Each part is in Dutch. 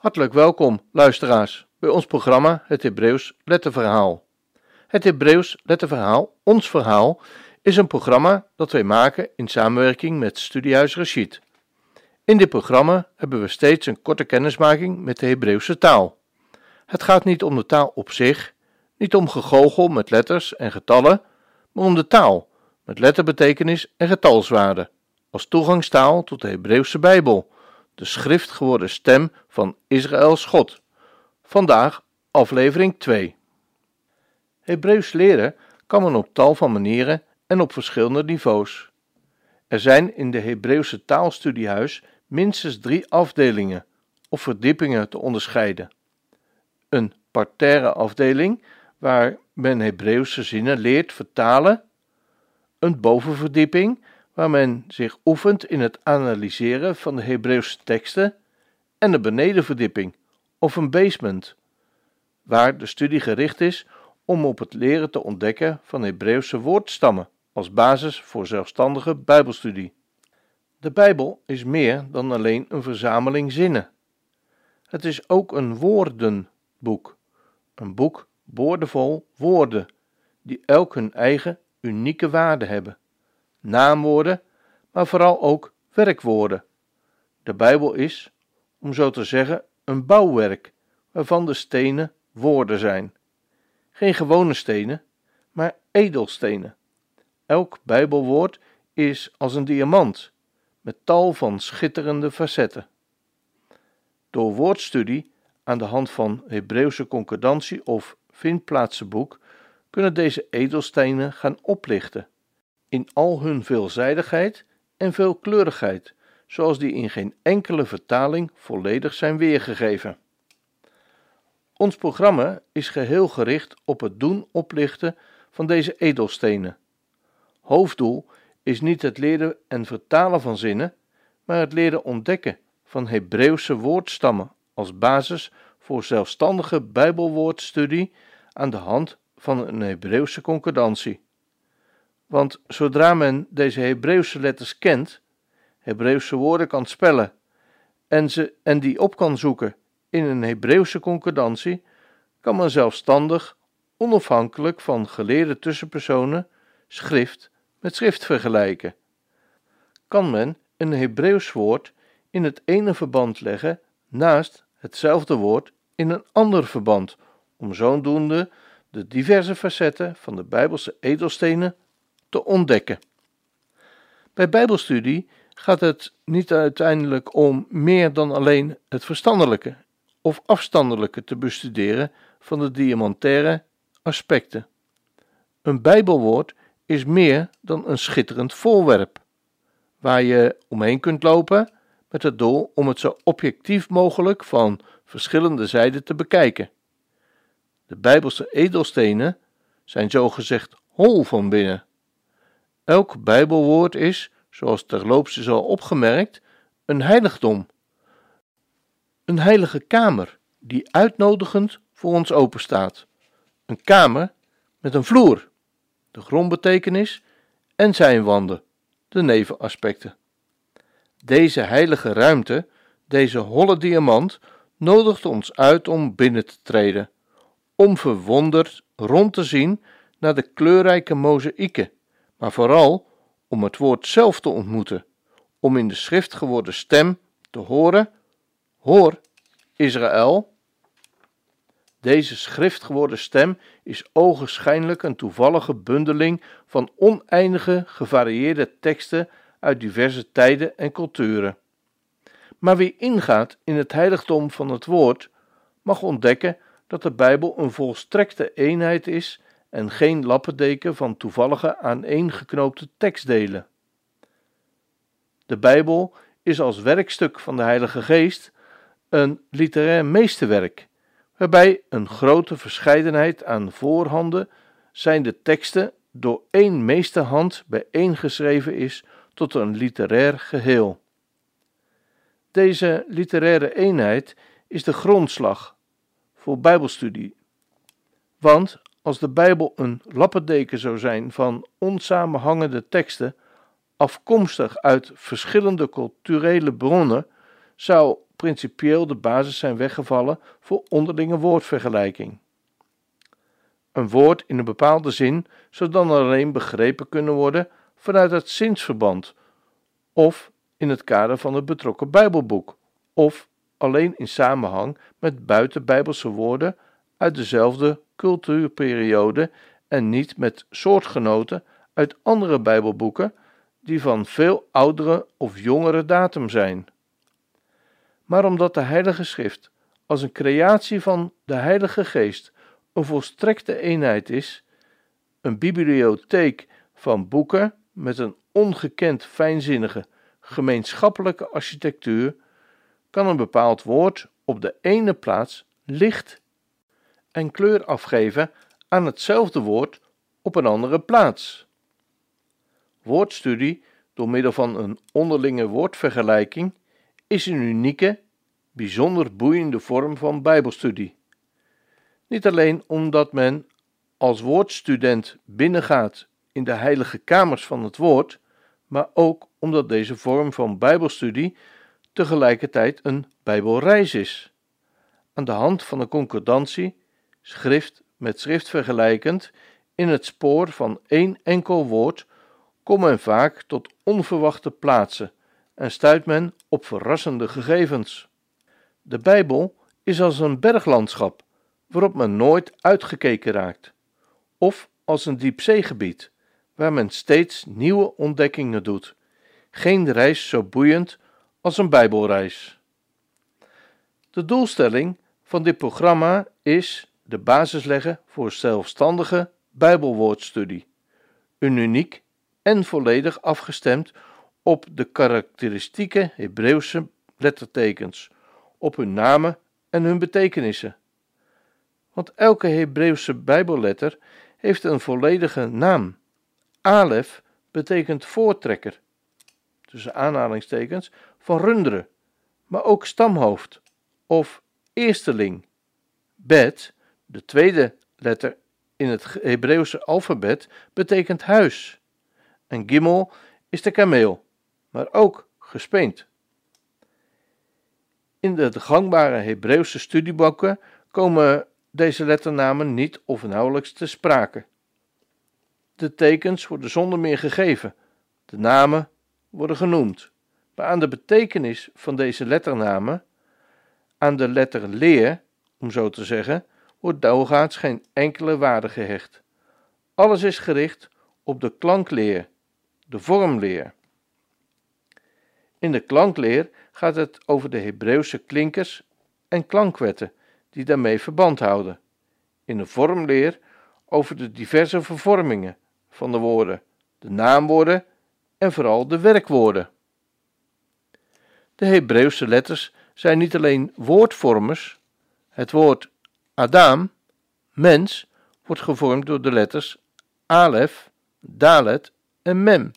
Hartelijk welkom, luisteraars, bij ons programma Het Hebreeuws Letterverhaal. Het Hebreeuws Letterverhaal, ons verhaal, is een programma dat wij maken in samenwerking met Studiehuis Rashid. In dit programma hebben we steeds een korte kennismaking met de Hebreeuwse taal. Het gaat niet om de taal op zich, niet om gegoochel met letters en getallen, maar om de taal, met letterbetekenis en getalswaarde, als toegangstaal tot de Hebreeuwse Bijbel de schrift geworden stem van Israëls God. Vandaag aflevering 2. Hebreeuws leren kan men op tal van manieren en op verschillende niveaus. Er zijn in de Hebreeuwse taalstudiehuis minstens drie afdelingen of verdiepingen te onderscheiden. Een parterre afdeling waar men Hebreeuwse zinnen leert vertalen, een bovenverdieping waar men zich oefent in het analyseren van de Hebreeuwse teksten, en de benedenverdieping, of een basement, waar de studie gericht is om op het leren te ontdekken van Hebreeuwse woordstammen als basis voor zelfstandige Bijbelstudie. De Bijbel is meer dan alleen een verzameling zinnen. Het is ook een woordenboek, een boek boordevol woorden, die elk hun eigen unieke waarde hebben naamwoorden, maar vooral ook werkwoorden. De Bijbel is, om zo te zeggen, een bouwwerk waarvan de stenen woorden zijn. Geen gewone stenen, maar edelstenen. Elk Bijbelwoord is als een diamant met tal van schitterende facetten. Door woordstudie aan de hand van Hebreeuwse concordantie of vindplaatsenboek kunnen deze edelstenen gaan oplichten in al hun veelzijdigheid en veelkleurigheid, zoals die in geen enkele vertaling volledig zijn weergegeven. Ons programma is geheel gericht op het doen oplichten van deze edelstenen. Hoofddoel is niet het leren en vertalen van zinnen, maar het leren ontdekken van Hebreeuwse woordstammen als basis voor zelfstandige Bijbelwoordstudie aan de hand van een Hebreeuwse concordantie. Want zodra men deze Hebreeuwse letters kent, Hebreeuwse woorden kan spellen en, ze, en die op kan zoeken in een Hebreeuwse concordantie, kan men zelfstandig, onafhankelijk van geleerde tussenpersonen, schrift met schrift vergelijken. Kan men een Hebreeuws woord in het ene verband leggen naast hetzelfde woord in een ander verband, om zodoende de diverse facetten van de Bijbelse edelstenen te ontdekken. Bij Bijbelstudie gaat het niet uiteindelijk om meer dan alleen het verstandelijke of afstandelijke te bestuderen van de diamantaire aspecten. Een Bijbelwoord is meer dan een schitterend voorwerp, waar je omheen kunt lopen met het doel om het zo objectief mogelijk van verschillende zijden te bekijken. De Bijbelse edelstenen zijn zogezegd hol van binnen. Elk Bijbelwoord is, zoals terloops is al opgemerkt, een heiligdom. Een heilige kamer die uitnodigend voor ons openstaat. Een kamer met een vloer, de grondbetekenis, en zijn wanden, de nevenaspecten. Deze heilige ruimte, deze holle diamant, nodigt ons uit om binnen te treden, om verwonderd rond te zien naar de kleurrijke mozaïeken maar vooral om het woord zelf te ontmoeten, om in de schrift geworden stem te horen: Hoor, Israël. Deze schrift geworden stem is ogenschijnlijk een toevallige bundeling van oneindige gevarieerde teksten uit diverse tijden en culturen. Maar wie ingaat in het heiligdom van het woord, mag ontdekken dat de Bijbel een volstrekte eenheid is en geen lappendeken van toevallige aaneengeknoopte tekstdelen. De Bijbel is als werkstuk van de Heilige Geest een literair meesterwerk, waarbij een grote verscheidenheid aan voorhanden zijn de teksten door één meesterhand bijeengeschreven is tot een literair geheel. Deze literaire eenheid is de grondslag voor Bijbelstudie, want als de Bijbel een lappendeken zou zijn van onsamenhangende teksten, afkomstig uit verschillende culturele bronnen, zou principieel de basis zijn weggevallen voor onderlinge woordvergelijking. Een woord in een bepaalde zin zou dan alleen begrepen kunnen worden vanuit het zinsverband, of in het kader van het betrokken Bijbelboek, of alleen in samenhang met buitenbijbelse woorden uit dezelfde cultuurperiode en niet met soortgenoten uit andere Bijbelboeken die van veel oudere of jongere datum zijn. Maar omdat de Heilige Schrift als een creatie van de Heilige Geest een volstrekte eenheid is, een bibliotheek van boeken met een ongekend fijnzinnige gemeenschappelijke architectuur, kan een bepaald woord op de ene plaats licht en kleur afgeven aan hetzelfde woord op een andere plaats. Woordstudie door middel van een onderlinge woordvergelijking is een unieke, bijzonder boeiende vorm van Bijbelstudie. Niet alleen omdat men als woordstudent binnengaat in de heilige kamers van het woord, maar ook omdat deze vorm van Bijbelstudie tegelijkertijd een Bijbelreis is. Aan de hand van een concordantie, schrift met schrift vergelijkend, in het spoor van één enkel woord, komt men vaak tot onverwachte plaatsen en stuit men op verrassende gegevens. De Bijbel is als een berglandschap waarop men nooit uitgekeken raakt, of als een diepzeegebied waar men steeds nieuwe ontdekkingen doet. Geen reis zo boeiend als een Bijbelreis. De doelstelling van dit programma is de basis leggen voor zelfstandige Bijbelwoordstudie. Een uniek en volledig afgestemd op de karakteristieke Hebreeuwse lettertekens, op hun namen en hun betekenissen. Want elke Hebreeuwse Bijbelletter heeft een volledige naam. Alef betekent voortrekker, tussen aanhalingstekens, van runderen, maar ook stamhoofd of eersteling. Bet, de tweede letter in het Hebreeuwse alfabet, betekent huis. En Gimel is de kameel, maar ook gespeend. In de gangbare Hebreeuwse studieboeken komen deze letternamen niet of nauwelijks te sprake. De tekens worden zonder meer gegeven, de namen worden genoemd, maar aan de betekenis van deze letternamen, aan de letter leer, om zo te zeggen, wordt doorgaans geen enkele waarde gehecht. Alles is gericht op de klankleer, de vormleer. In de klankleer gaat het over de Hebreeuwse klinkers en klankwetten die daarmee verband houden. In de vormleer over de diverse vervormingen van de woorden, de naamwoorden en vooral de werkwoorden. De Hebreeuwse letters zijn niet alleen woordvormers. Het woord Adam, mens, wordt gevormd door de letters Alef, Dalet en Mem.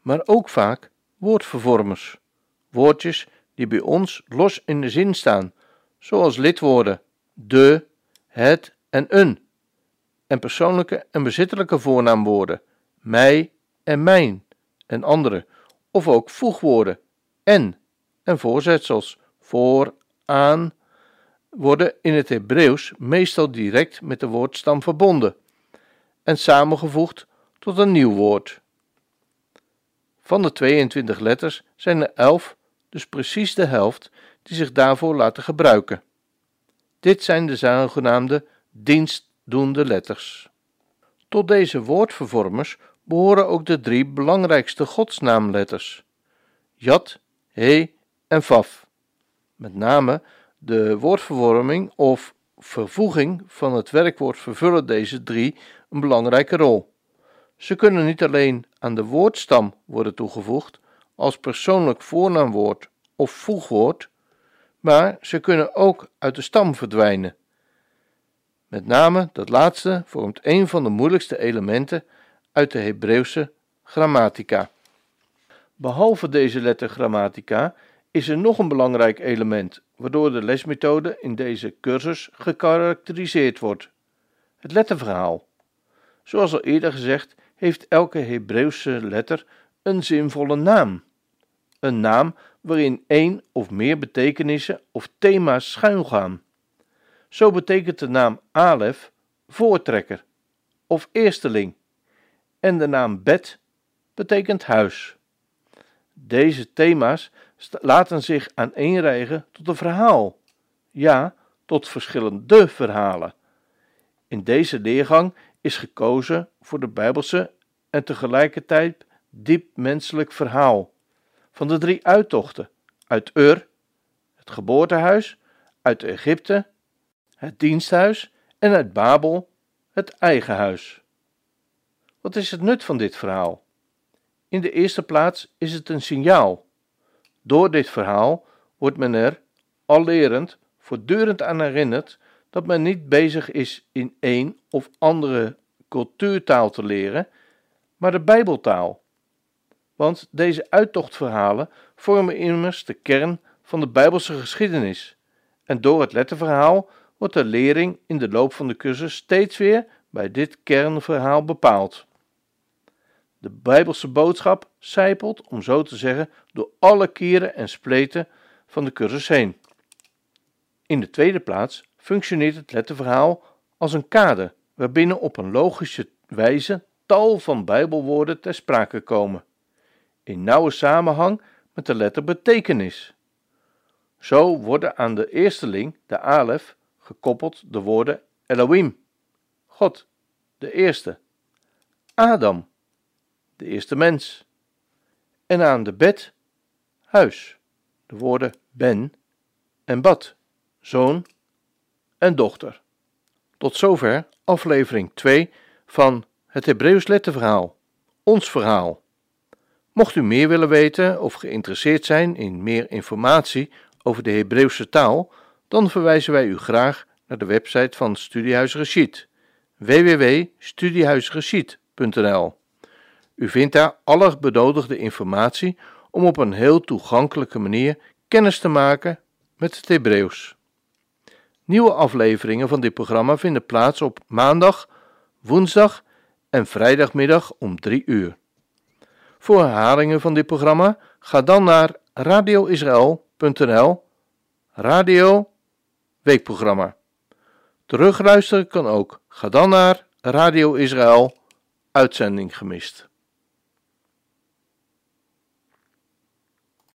Maar ook vaak woordvervormers, woordjes die bij ons los in de zin staan, zoals lidwoorden de, het en een, en persoonlijke en bezittelijke voornaamwoorden mij en mijn en andere, of ook voegwoorden en en voorzetsels voor, aan, worden in het Hebreeuws meestal direct met de woordstam verbonden en samengevoegd tot een nieuw woord. Van de 22 letters zijn er 11, dus precies de helft, die zich daarvoor laten gebruiken. Dit zijn de zogenaamde dienstdoende letters. Tot deze woordvervormers behoren ook de drie belangrijkste godsnaamletters: Jad, He en Vaf. Met name de woordvervorming of vervoeging van het werkwoord vervullen deze drie een belangrijke rol. Ze kunnen niet alleen aan de woordstam worden toegevoegd als persoonlijk voornaamwoord of voegwoord, maar ze kunnen ook uit de stam verdwijnen. Met name dat laatste vormt een van de moeilijkste elementen uit de Hebreeuwse grammatica. Behalve deze lettergrammatica is er nog een belangrijk element waardoor de lesmethode in deze cursus gekarakteriseerd wordt: het letterverhaal. Zoals al eerder gezegd, heeft elke Hebreeuwse letter een zinvolle naam. Een naam waarin één of meer betekenissen of thema's schuilgaan. Zo betekent de naam Alef voortrekker of eersteling en de naam Bet betekent huis. Deze thema's laten zich aaneenrijgen tot een verhaal, ja, tot verschillende verhalen. In deze leergang is gekozen voor de Bijbelse en tegelijkertijd diep menselijk verhaal van de drie uittochten uit Ur, het geboortehuis, uit Egypte, het diensthuis en uit Babel, het eigen huis. Wat is het nut van dit verhaal? In de eerste plaats is het een signaal. Door dit verhaal wordt men er, al lerend, voortdurend aan herinnerd dat men niet bezig is in een of andere cultuurtaal te leren, maar de Bijbeltaal. Want deze uittochtverhalen vormen immers de kern van de Bijbelse geschiedenis. En door het letterverhaal wordt de lering in de loop van de cursus steeds weer bij dit kernverhaal bepaald. De Bijbelse boodschap zijpelt, om zo te zeggen, door alle kieren en spleten van de cursus heen. In de tweede plaats functioneert het letterverhaal als een kader waarbinnen op een logische wijze tal van Bijbelwoorden ter sprake komen, in nauwe samenhang met de letter betekenis. Zo worden aan de eersteling, de alef, gekoppeld de woorden Elohim, God, de eerste, Adam, de eerste mens, en aan de bed, huis, de woorden ben en bad, zoon en dochter. Tot zover aflevering 2 van het Hebreeuws letterverhaal, ons verhaal. Mocht u meer willen weten of geïnteresseerd zijn in meer informatie over de Hebreeuwse taal, dan verwijzen wij u graag naar de website van Studiehuis Rashid, www.studiehuisrashid.nl. U vindt daar alle benodigde informatie om op een heel toegankelijke manier kennis te maken met het Hebreeuws. Nieuwe afleveringen van dit programma vinden plaats op maandag, woensdag en vrijdagmiddag om 3 uur. Voor herhalingen van dit programma ga dan naar radioisrael.nl Radio Weekprogramma. Terugluisteren kan ook. Ga dan naar Radio Israël Uitzending gemist.